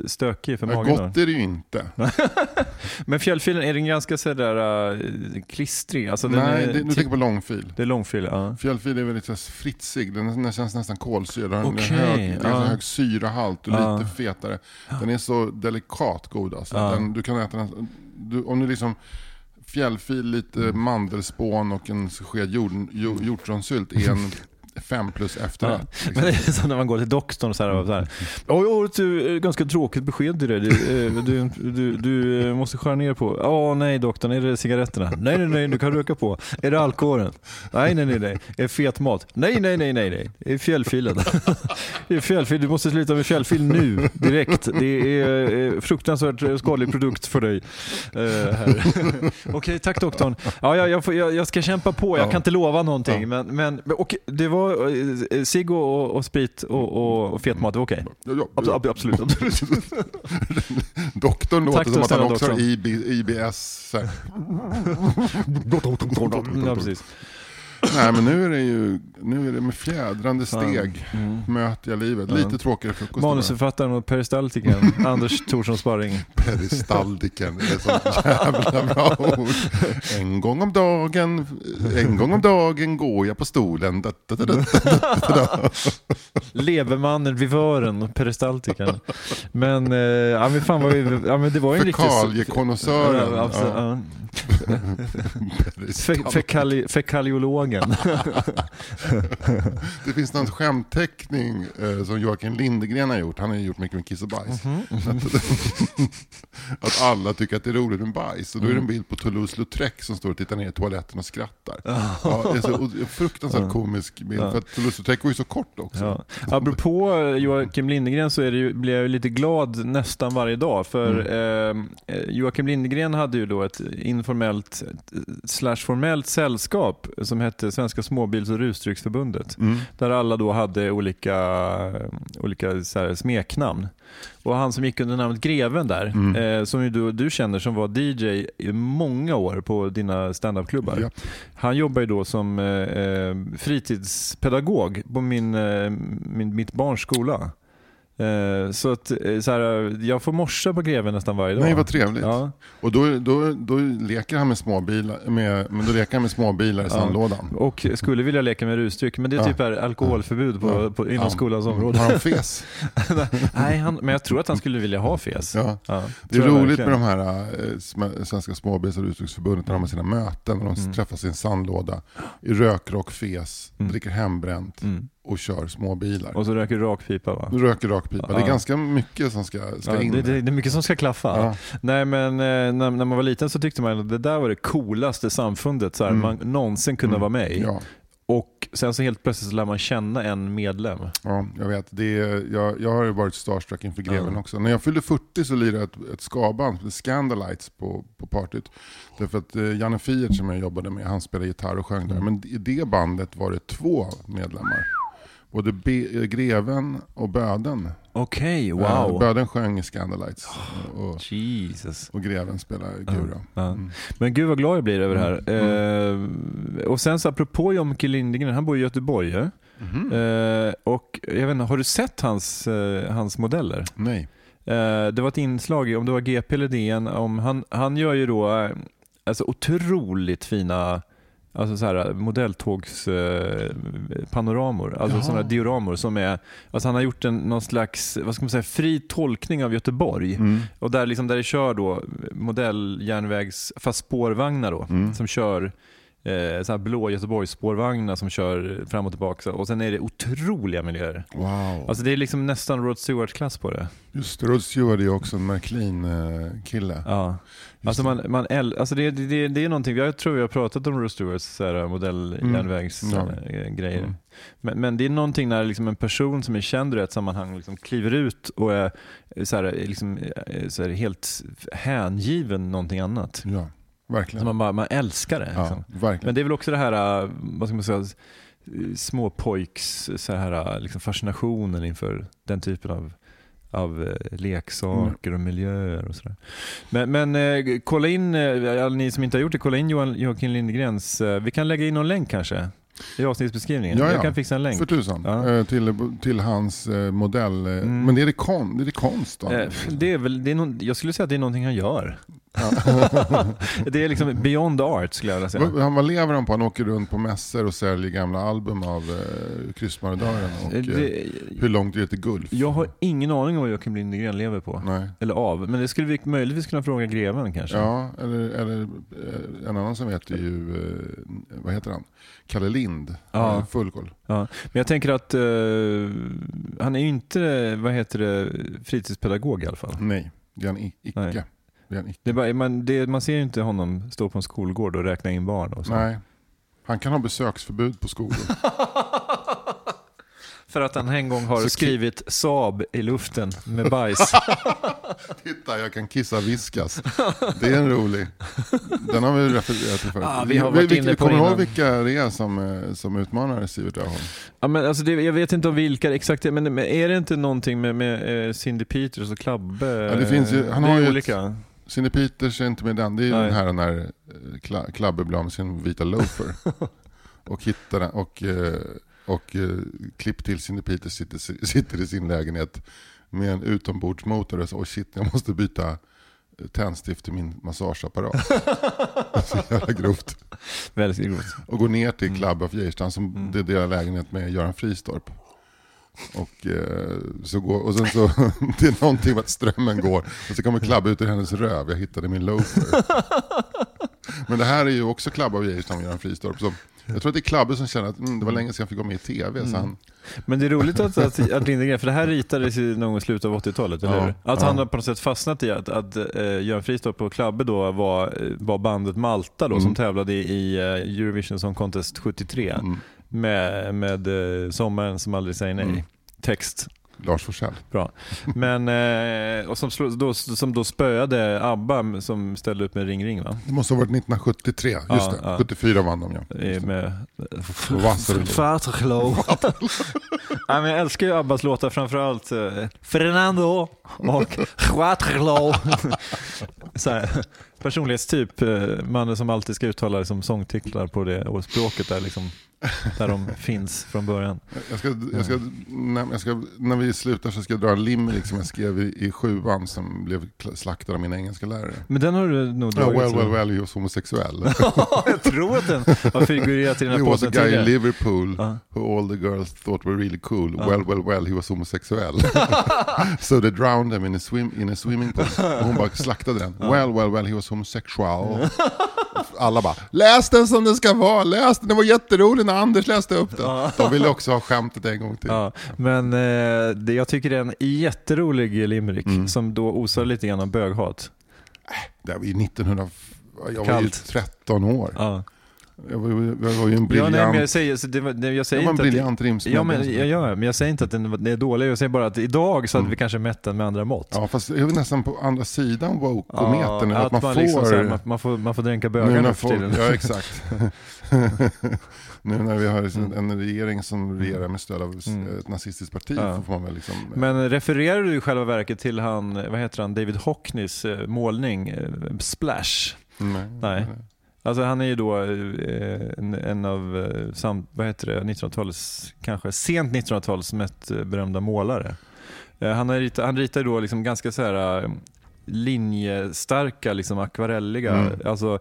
stökig för magen? Gott är det ju inte. Men fjällfilen, är den ganska sådär uh, klistrig? Alltså, Nej, är, det, typ- tänker på långfil. det är långfil, ja. Fjällfil är väldigt fritsig, den, den känns nästan kolsyrad. Den Okej, en hög, ganska ja. hög syrahalt och Ja. lite fetare. Den är så delikat god alltså. Ja. Den, du kan äta den, du, om du liksom fjällfil, lite Mm. mandelspån och en sked jord, jo- hjortronsylt är en, fem plus Ja. efterrätt. Men Liksom. det är så när man går till doktorn och så här, och så här "Ja, jag har ett eh, ganska tråkigt besked till dig. Du, eh, du, du, du eh, måste skära ner på, ja nej doktorn, är det cigaretterna? Nej nej nej, du kan röka på. Är det alkoholen? Nej nej nej, nej. Är det fet mat? Nej nej nej nej, nej. Det är fjällfilen. Det är fjällfil, du måste sluta med fjällfil nu, direkt. Det är fruktansvärt skadlig produkt för dig. Här. Okej, tack doktorn. Ja, jag, jag, får, jag, jag ska kämpa på, jag Ja. kan inte lova någonting. Ja. Men, men, och det var eh, cigg och, och sprit och, och, och fet mat, det var okej? Ja, ja, Abs- ab- Absolut. absolut. Doktorn låter Tack som att han också har. IB, IBS. Ja, precis. Nej men nu är det ju nu är det med fjädrande steg Mm. möter jag livet. Lite tråkigare frukost. Manusförfattaren och peristaltikern Anders Thorsson Sparring. Peristaldiken, det är så jävla bra ord. En gång om dagen, en gång om dagen går jag på stolen. Da, da, da. Levermannen, vivören peristaltikern. Men, eh, ja, men fan vad vi, ja, men det var ju en riktig... Fekaliekonnässören. Ja, ja. Fekaliologen. Det finns någon skämtteckning eh, som Joakim Lindegren har gjort. Han har ju gjort mycket med kiss och bajs. Mhm, att alla tycker att det är roligt med bajs. Och då är Mm. det en bild på Toulouse-Lautrec som står och tittar ner i toaletten och skrattar. Ja, det är så och- en fruktansvärt komisk bild. Ja. För att Toulouse-Lautrec var ju så kort också. Ja. Apropå eh, Joakim Lindgren så är det ju, blir jag ju lite glad nästan varje dag. För Mm. eh, Joakim Lindgren hade ju då ett informellt eh, slash formellt sällskap som hette Svenska Småbils och Rusdrycksförbundet. Mm. Där alla då hade olika, olika så smeknamn. Och han som gick under namnet Greven där, Mm. eh, som du, du känner som var DJ i många år på dina standupklubbar. Ja. Han jobbar ju då som eh, eh, fritidspedagog på min, eh, min, mitt barns skola. Eh, så att eh, så här, jag får morsa på Greven nästan varje dag. Nej, vad trevligt. Ja. Och då, då, då leker han med småbilar, med, men då leker han med småbilar i sandlådan. Och skulle vilja leka med rusdryck, men det är Ja. typ är alkoholförbud på, Ja. på, inom Ja. skolans område. Har han fes? Nej, han, men jag tror att han skulle vilja ha fes. Ja. Ja, Det är roligt med de här sm- Svenska Småbils och Rusdrycksförbundet när de har sina möten och de Mm. träffas i en sandlåda i rökrock, fes, Mm. dricker hembränt Mm. Och kör småbilar. Och så röker rakpipa va? Röker rakpipa. Det Ja. är ganska mycket som ska, ska Ja, in. det, det, det är mycket som ska klaffa. Ja. Nej men eh, när, när man var liten så tyckte man att det där var det coolaste samfundet så här, Mm. man någonsin kunde Mm. vara med i. Och sen så helt plötsligt så lär man känna en medlem. ja, jag vet. Det är, jag, jag har ju varit starstruck inför greven Ja. också. När jag fyllde 40 så lirade jag ett, ett skaband, Scandalites, på, på partyt. Därför att eh, Janne Fiert som jag jobbade med, han spelade gitarr och sjöng Mm. där. Men i det bandet var det två medlemmar. Både Be- Greven och Böden. Okej, Eh, wow. Böden sjöng i Scandalites. Och, Jesus. och Greven spelade gura. Ja. Mm. Men gud vad glad jag blir över det här. Mm. Eh, och sen så apropå Jomke Lindgren, han bor i Göteborg. ju. Eh, och jag vet inte, har du sett hans, hans modeller? Nej. Det var ett inslag, om det var GP eller DN, om han, han gör ju då alltså otroligt fina Alltså så här modelltågs eh, alltså sådana dioramor som är, alltså han har gjort en, någon slags, vad ska man säga, fri tolkning av Göteborg. Mm. Och där, liksom, där det kör då modelljärnvägs, fast spårvagnar då, Mm. som kör eh, så här blå Göteborgs spårvagnar som kör fram och tillbaka. Och sen är det otroliga miljöer. Wow. Alltså det är liksom nästan Rod Stewart-klass på det. Just Rod Stewart är också en Märklin-kille. Ja. Alltså, man, man alltså det, det, det är någonting, jag tror vi har pratat om Rod Stewarts så här, modelljärnvägsgrejer. Mm. Men, men det är någonting när liksom en person som är känd i ett sammanhang liksom kliver ut och är så här, liksom, eh, så här, helt hängiven någonting annat. Ja, verkligen. man, bara, man älskar det. Ja, Liksom. verkligen. Men det är väl också det här, vad ska man säga, eh, småpojks så här, liksom fascinationen inför den typen av, av eh, leksaker och miljöer och sådär. Men, men eh, kolla in, eh, alla ni som inte har gjort det, kolla in Johan, Joakim Lindgrens, eh, vi kan lägga in någon länk kanske i avsnittsbeskrivningen. Ja, ja. Jag kan fixa en länk. För tusan. Ja. Till, till hans modell. Mm. Men det är det, kon, det är det konst då? Det är väl, det är någon, jag skulle säga att det är någonting han gör. det är liksom beyond art skulle jag vilja säga. Vad, vad lever han på? Han åker runt på mässor och säljer gamla album av eh, Kryssmarodören. Och, eh, Det, hur långt är det till Gulf? jag har ingen aning om vad Joakim Lindgren lever på. Nej. Eller av. Men det skulle vi möjligtvis kunna fråga greven kanske. Ja, eller, eller eh, en annan som vet är ju, eh, vad heter han? Kalle Lind. Ja. Full koll. Ja. Men jag tänker att eh, han är ju inte, vad heter det, fritidspedagog i alla fall. Nej, det är han icke. Nej. Det är han icke. Det är bara, man, det, man ser ju inte honom stå på en skolgård och räkna in barn och så. Nej. Han kan ha besöksförbud på skolor. För att han en gång har Så- skrivit Saab i luften med bajs. Titta, jag kan kissa viskas. Det är en rolig. Den har vi refererat till förut. Ah, vi har varit Vi- inne på Kommer du ihåg vilka det är som, eh, som utmanar Sivert Öholm? ja, men alltså det, jag vet inte om vilka exakt det är, men är det inte någonting med, med eh, Cindy Peters och Klabbe? Ja, det finns ju- han har ju ett- olika. Cindy Peters är inte med den. Det är Nej. den här när eh, Kla- Klabbe blir av med sin vita loafer. och hittar den. Och, eh, och eh, klipp till Cindy Peters sitter, sitter i sin lägenhet med en utombordsmotor och så, oh shit, jag måste byta tändstift till min massageapparat. så jävla grovt. Väldigt grovt. Och går ner till Mm. Club of Geijerstam som Mm. delar lägenhet med Göran Fristorp. Och, eh, så går, och sen så, det är någonting med att strömmen går. Och så kommer Club ut ur hennes röv, jag hittade min loafer. Men det här är ju också Club of Geijerstam och Göran Fristorp. Så jag tror att det är Klabbe som känner att mm, det var länge sedan jag fick vara med i tv. Så han, Men det är roligt att, att, att Lindegren, för det här ritades ju någon gång i slutet av 80-talet, eller Ja, hur? Att ja. han har på något sätt fastnat i att, att uh, Göran Fristorp och Klabbe då var, var bandet Malta då, Mm. som tävlade i eh, Eurovision Song Contest 73 mm, med, med eh, Sommaren som aldrig säger nej. Mm. Text. Lars Forssell. Bra. Men, eh, och som, då, som då spöade ABBA som ställde upp med Ring Ring va? Det måste ha varit 1973, just Ja, det. ja. 74 vann de ja. Med Waterloo. Men jag älskar ju Abbas låtar, framförallt eh, Fernando och Waterloo. Personlighetstyp, mannen som alltid ska uttala liksom, sångtitlar på det och språket där, liksom, där de finns från början. Jag ska, jag ska, när, jag ska, när vi slutar så ska jag dra en limerick som jag skrev i, i sjuan som blev slaktad av min engelska lärare. Men den har du nog Ja, dragit. well, så- well, well, he was homosexuell. jag tror att den har figurerat i den här was a podden guy in. Liverpool Ja. who all the girls thought were really cool. Ja. Well, well, well, he was homosexuell. so they drowned him in a, swim, in a swimming pool. Och hon bara slaktade den. Well, well, well, he was homosexual. Alla bara, läs den som den ska vara, läs den, det var jätteroligt när Anders läste upp den. De ville också ha skämtet en gång till. Ja, men eh, det, jag tycker det är en jätterolig limerick Mm. som då osar lite grann av böghat. Det var ju 1900, jag var ju Kallt. 13 år. Ja. Jag var, ju- jag var ju en Ja, briljant, nej, men jag säger, så det, var- det, jag säger jag var en inte att, briljant rimsmed. Ja, men, jag, men säger inte att den, är dålig, jag säger bara att idag så hade Mm. vi kanske mätt den med andra mått. Ja, fast jag är nästan på andra sidan woke-metern. att, att man, man, får... liksom, här, man, man, får, man får dränka bögar nu för tiden. ja, exakt. nu när vi har en, Mm. en regering som regerar med stöd av Mm. ett nazistiskt parti Ja. får man väl liksom... Men refererar du i själva verket till han, vad heter han, David Hockneys eh, målning, eh, Splash? nej. Nej. Alltså han är ju då eh, en, en av, eh, sam, vad heter det, 1900-talets, kanske sent 1900-tals mest eh, berömda målare. Han, har ritat, han ritar då liksom ganska så här linjestarka, liksom akvarelliga. Mm. Alltså,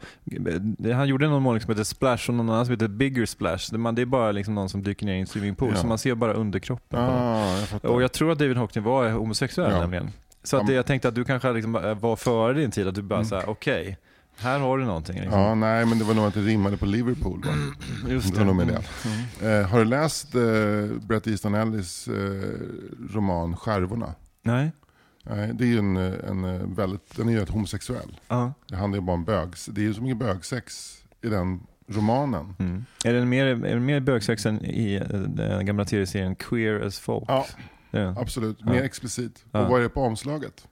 han gjorde någon målning som heter Splash och någon annan som heter Bigger Splash. Det, man, det är bara liksom någon som dyker ner i en swimmingpool, Ja. så man ser bara underkroppen. Ah, jag. Och jag tror att David Hockney var homosexuell Ja. nämligen. Så att det, jag tänkte att du kanske liksom var före din tid, att du bara Mm. såhär, okej, här har du någonting. Liksom. Ja, nej, men det var nog att det rimmade på Liverpool. Va? Just det det. Mm. Eh, har du läst eh, Bret Easton Ellis eh, roman Skärvorna? Nej. Nej, det är ju en, en eh, väldigt, den är ju ett homosexuell. Ja. Det handlar ju bara om bögs. Det är ju så mycket bögsex i den romanen. Mm. Är det mer, är mer bögsex än i eh, den gamla tv-serien Queer as Folk? Ja, det. absolut. Ja. Mer explicit. Ja. Och vad är det på omslaget?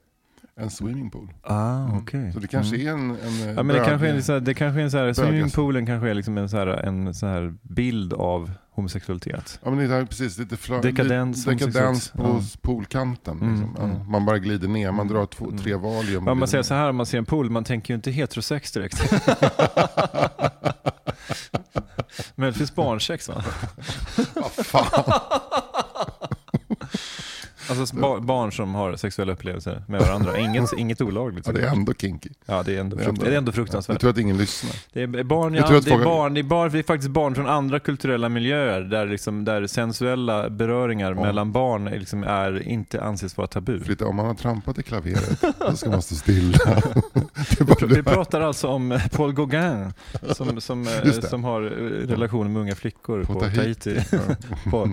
En swimmingpool. Ah, okej. Så det kanske Mm. är en, en Ja, men det kanske är, en så här, det kanske är en så här, swimmingpoolen kanske är liksom en, så här, en så här bild av homosexualitet. Ja men det är precis lite fla- Dekadens, dekadens på homosexualitet. poolkanten. Mm, Liksom. Ja, mm. Man bara glider ner, man drar två, Mm. tre valium. Om man säger så här, om man ser en pool, man tänker ju inte heterosex direkt. Men det finns barnsex va? Fan. Alltså ba barn som har sexuella upplevelser med varandra. Inget, inget olagligt. Ja, det är ändå kinky. Ja, det är ändå, frukt, det är ändå Jag fruktansvärt. tror att ingen lyssnar. Det är barn, Jag ja, det, är folk- barn, det, är barn, det är faktiskt barn från andra kulturella miljöer där, liksom, där sensuella beröringar Ja. mellan barn är liksom är, inte anses vara tabu. För lite, om man har trampat i klaveret, då ska man stå stilla. Vi pratar alltså om eh, Paul Gauguin som, som, eh, som har eh, relationer med unga flickor på, På Tahiti, Ja. på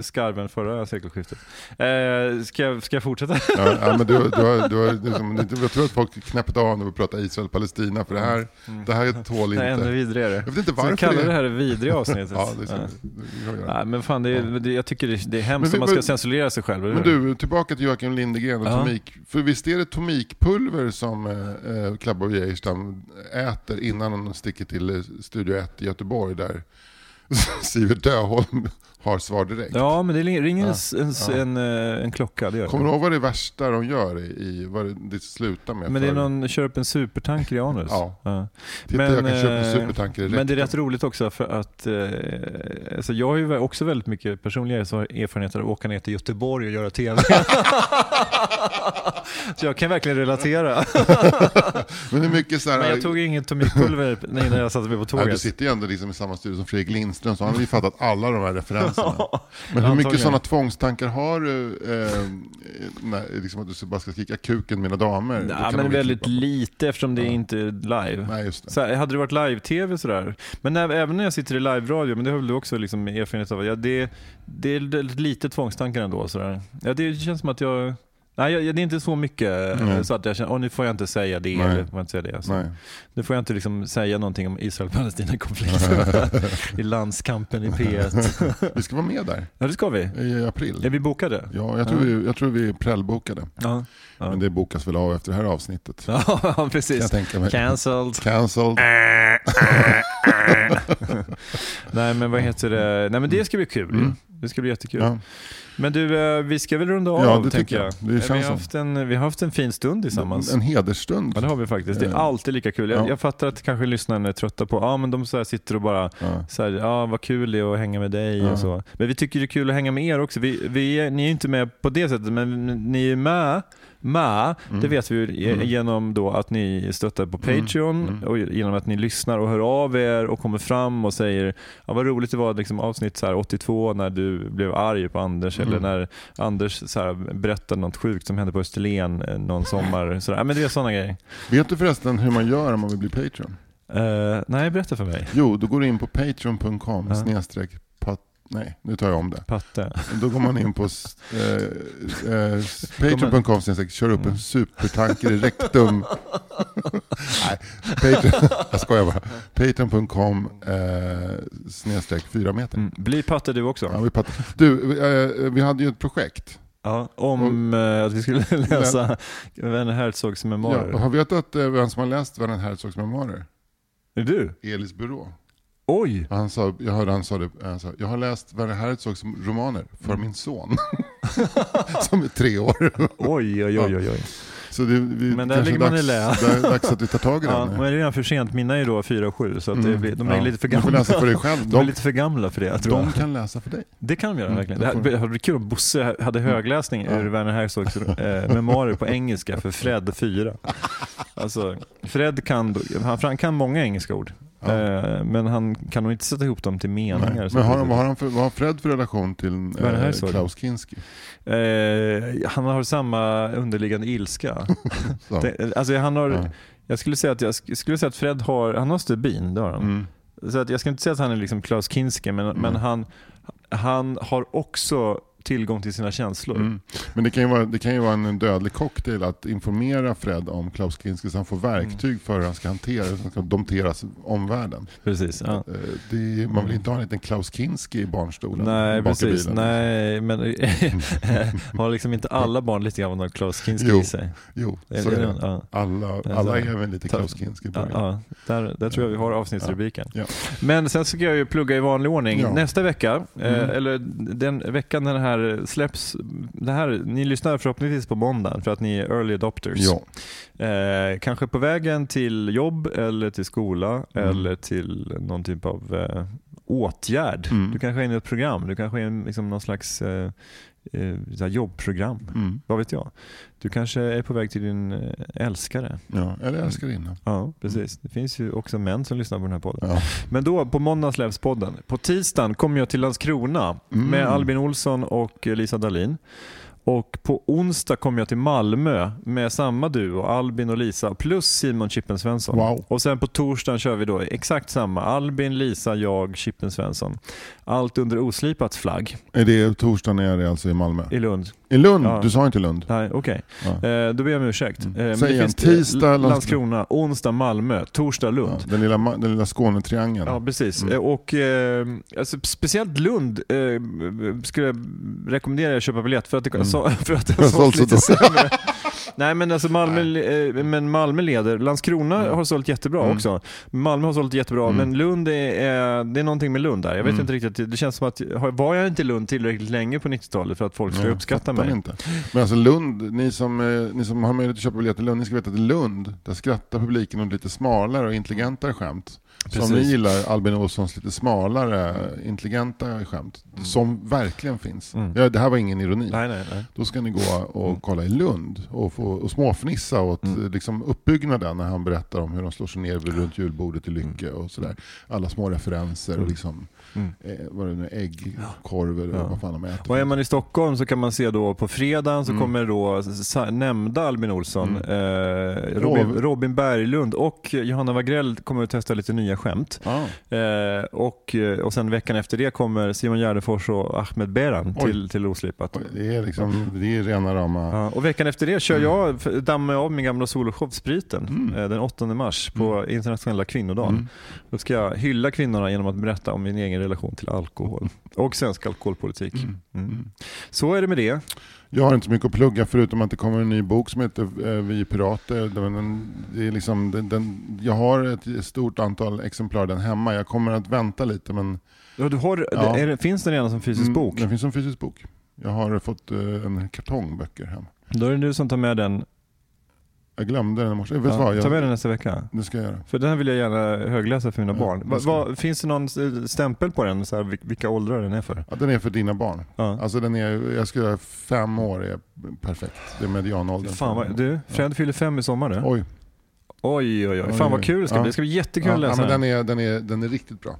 skarven förra sekelskiftet. Eh, ska, jag, ska jag fortsätta? Ja, ja, men du, du har, du har, liksom, jag tror att folk knäppte av när vi pratar Israel-Palestina, för det här, det här tål Det är ännu inte. vidrigare. Jag vet inte varför vi kalla det det här det vidriga avsnittet? Ja, det ska Ja. Nej, men fan, det är, det, jag tycker det, det är hemskt om man ska censurera sig själv. Men du, tillbaka till Joakim Lindegren och Ja. tomik. För visst är det tomikpulver som eh, eh, Klabbe och Geijerstam äter innan de sticker till eh, Studio 1 i Göteborg där Sivert Döholm har svar direkt. Ja, men det ringer en, en, Ja. en, eh, en klocka. Det gör Kommer du ihåg vad det värsta de gör i, vad det, slutar med? Men det är någon, kör upp en supertanker i anus. Ja. Titta, jag kan köpa en eh, supertanker direkt. Men det är rätt roligt också för att eh, alltså jag har ju också väldigt mycket personliga erfarenheter av att åka ner till Göteborg och göra TV. så jag kan verkligen relatera. Men det är mycket så här... Men jag tog inget tomikpulver innan jag satte mig på Nej, du tåget. sitter ju ändå liksom i samma studio som Fredrik Lindström, så han har ju fattat alla de här referenserna. Men hur mycket sådana tvångstankar har du? Eh, när, liksom att du bara ska skrika kuken mina damer? Kan men väldigt klippa lite eftersom det Ja. inte är live. Nej, just det. Så här, hade det varit live-tv sådär, men när, även när jag sitter i live-radio, men det har väl du också liksom erfarenhet av, ja, det, det är väldigt lite tvångstankar ändå. Sådär. Ja, det känns som att jag, nej det är inte så mycket Mm. så att jag känner, åh nu får jag inte säga det, Nej. eller får inte säga det. Så. Nej. Nu får jag inte liksom säga någonting om Israel-Palestina-konflikten i landskampen i P1. Vi ska vara med där Ja det ska vi. i april. Är vi bokade? Ja, jag tror, Vi, jag tror vi är prällbokade. Ja. Ja, Men det bokas väl av efter det här avsnittet. ja Kan precis. jag tänka mig. Cancelled. Cancelled. Nej men vad heter det? Nej men det ska bli kul. Mm. Det ska bli jättekul. Ja. Men du, eh, vi ska väl runda av Ja, det tänker tycker jag. jag. Det vi, känns har som. haft en, vi har haft en fin stund tillsammans. En hedersstund. Ja det har vi faktiskt. Det är Eh. alltid lika kul. Jag, Ja. jag fattar att kanske lyssnarna är trötta på, ja men de så här sitter och bara, Ja. så här, ja vad kul det är att hänga med dig Ja. och så. Men vi tycker det är kul att hänga med er också. Vi, vi ni är inte med på det sättet, men ni är med med, Mm. det vet vi ju Mm. genom då att ni stöttar på Mm. Patreon Mm. och genom att ni lyssnar och hör av er och kommer fram och säger ja, vad roligt det var liksom avsnitt så här 82 när du blev arg på Anders Mm. eller när Anders så här berättade något sjukt som hände på Österlen eh, någon sommar. Så där. Ja, men det är sådana grejer. Vet du förresten hur man gör om man vill bli Patreon? Eh, nej, berätta för mig. Jo, då går du in på patreon.com snedstreck. Nej, nu tar jag om det. Patte. Då går man in på eh, eh, patreon.com snedstreck kör upp en supertanker i rektum. Nej, Patreon, jag skojar bara. Patreon.com eh, snedstreck fyra meter. Mm. Bli Patte du också. Ja, vi, pratar. du, eh, vi hade ju ett projekt. Ja, om eh, att vi skulle läsa Werner Herzogs memoarer. Ja, har vi vetat eh, vem som har läst Werner Herzogs memoarer? Är du? Elis Byrå. Oj! Han sa, jag hörde han sa det, han sa, jag har läst Werner Herzogs romaner för Mm. min son. som är tre år. Oj, oj, oj, oj. oj. Så det, vi, Men där ligger man i lä. det är dags att vi tar tag i Ja, den. men nu. det är redan för sent. Mina är då 4 och 7 så Mm. blir, de är Ja. lite för Du får gamla. läsa för dig själv. De är De, lite för gamla för det tror jag. de kan läsa för dig. Det kan de göra Mm, verkligen. det hade varit kul om Bosse hade högläsning Ja. ur Werner Herzogs eh, memoarer på engelska för Fred 4. Alltså, Fred kan, han kan många engelska ord. Ja. Eh, men han kan nog inte sätta ihop dem till meningar. Nej. Men har, vad, har han för, vad har Fred för relation till eh? Klaus Kinski? Eh, han har samma underliggande ilska. Det, alltså han har, Ja. Jag skulle säga att, jag sk- skulle säga att Fred har, han har stubin, det har han. Mm. Så att jag ska inte säga att han är liksom Klaus Kinski, men, Mm. men han, han har också tillgång till sina känslor. Mm. Men det kan, ju vara, det kan ju vara en dödlig cocktail att informera Fred om Klaus Kinski så han får verktyg för hur han ska hantera, hur han ska dompteras omvärlden. Precis. Ja. Eh, Det, man vill inte ha en liten Klaus Kinski i barnstolen Nej, i precis. Nej, men har liksom inte alla barn lite grann av Klaus Kinski Jo, i sig? Jo, så är det. Ja. Alla, alla är väl lite Klaus Kinski på Ja, där, där tror jag vi har avsnittsrubriken. Ja. Men sen ska jag ju plugga i vanlig ordning. Nästa vecka, Mm. eh, eller den veckan när det här släpps, det här, ni lyssnar förhoppningsvis på måndag för att ni är early adopters. Ja. Eh, kanske på vägen till jobb eller till skola Mm. eller till någon typ av eh, åtgärd. Mm. Du kanske är inne i ett program, du kanske är liksom någon slags eh, eh, jobbprogram. Mm. Vad vet jag? Du kanske är på väg till din eh, älskare. Ja, eller älskarinna. Ja, precis. Det finns ju också män som lyssnar på den här podden. Ja. Men då, på måndag släpps podden. På tisdagen kommer jag till Landskrona Mm. med Albin Olsson och Lisa Dahlin. Och på onsdag kommer jag till Malmö med samma duo, Albin och Lisa, plus Simon Chippen Svensson. Wow. Och sen på torsdagen kör vi då exakt samma, Albin, Lisa, jag, Chippen Svensson. Allt under oslipats flagg Är det torsdagen är det alltså i Malmö? i Lund. I Lund? Ja. Du sa inte Lund? Nej, okej. Ja. Eh, då ber jag om ursäkt. Eh, Säg det igen. finns Tisdag, Landskrona. Onsdag Malmö, torsdag Lund. Ja, den, lilla, den lilla Skånetriangeln. Ja, precis. Mm. Eh, Och, eh, alltså, speciellt Lund eh, skulle jag rekommendera er att köpa biljett för att det, så, för att det har Mm. sålt lite så sämre. Nej men alltså Malmö, eh, men Malmö leder. Landskrona har sålt jättebra Mm. också. Malmö har sålt jättebra men Lund är, är, det är någonting med Lund där. Jag vet Mm. inte riktigt, det känns som att, har- var jag inte i Lund tillräckligt länge på 90-talet för att folk ska Nej, uppskatta mig? Inte. Men alltså Lund, ni som, eh, ni som har möjlighet att köpa biljetter till Lund, ni ska veta att i Lund, där skrattar publiken åt lite smalare och intelligentare skämt. Så om ni Precis. gillar Albin Olssons lite smalare, intelligenta skämt, som verkligen finns. Mm. Ja, det här var ingen ironi. Nej, nej, nej. Då ska ni gå och kolla i Lund och, få, och småfnissa åt Mm. liksom uppbyggnaden när han berättar om hur de slår sig ner runt julbordet i Lycke och sådär. Alla små referenser och liksom, Mm. eh, vad det nu, ägg, korv eller Ja. vad fan de äter. Och är man i Stockholm så kan man se då på fredagen så Mm. kommer då nämnda Albin Olsson, eh, Robin, Robin Berglund och Johanna Wagrell kommer att testa lite nya skämt. Ja. Eh, och, eh, och sen veckan efter det kommer Simon Gärdenfors och Ahmed Beran Oj. till, till Oslipat. Oj, Det är, liksom, det är rena rama... Ja, och veckan efter det kör jag, f- dammar jag av min gamla soloshow Spriten eh, den 8 mars på internationella kvinnodagen. Mm. Då ska jag hylla kvinnorna genom att berätta om min egen relation till alkohol och svensk alkoholpolitik. Mm. Så är det med det. Jag har inte så mycket att plugga förutom att det kommer en ny bok som heter eh, Vi pirater. Den, det är liksom, den, den, jag har ett stort antal exemplar den hemma. Jag kommer att vänta lite men Ja, du har, Ja. är det, finns den redan som fysisk Mm, bok? Den finns som fysisk bok. Jag har fått eh, en kartong böcker hem. Då är det du som tar med den. Jag glömde den i morse. Vet du Ja, vad? ta med Jag, den nästa vecka. det ska jag göra. För den här vill jag gärna högläsa för mina Ja, barn. Va, va, finns det någon stämpel på den, så här, vil- vilka åldrar den är för? Ja, den är för dina barn. Ja. Alltså den är, jag skulle säga fem år är perfekt. Det är medianåldern. Fan vad, du, Fred fyller fem i sommar nu. Oj. Oj, oj, oj. Fan vad kul det ska bli. Det ska bli jättekul att läsa den. den, är, den, är, den är riktigt bra.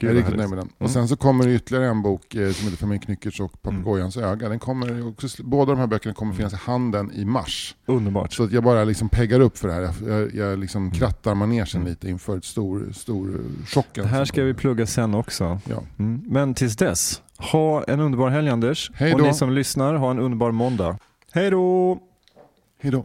Gud, riktigt nöjd med den. Mm. Och sen så kommer det ytterligare en bok eh, som heter Familj Knyckertz och Papegojans öga. Den kommer också, båda de här böckerna kommer finnas i handeln i mars. Underbart. Så att jag bara liksom peggar upp för det här. Jag, jag, liksom Mm. krattar manegen lite inför ett stor, stor chocken. Det här som ska vi plugga sen också. Ja. Mm. Men tills dess, ha en underbar helg Anders. Hej och ni som lyssnar, ha en underbar måndag. Hej då! Hej då.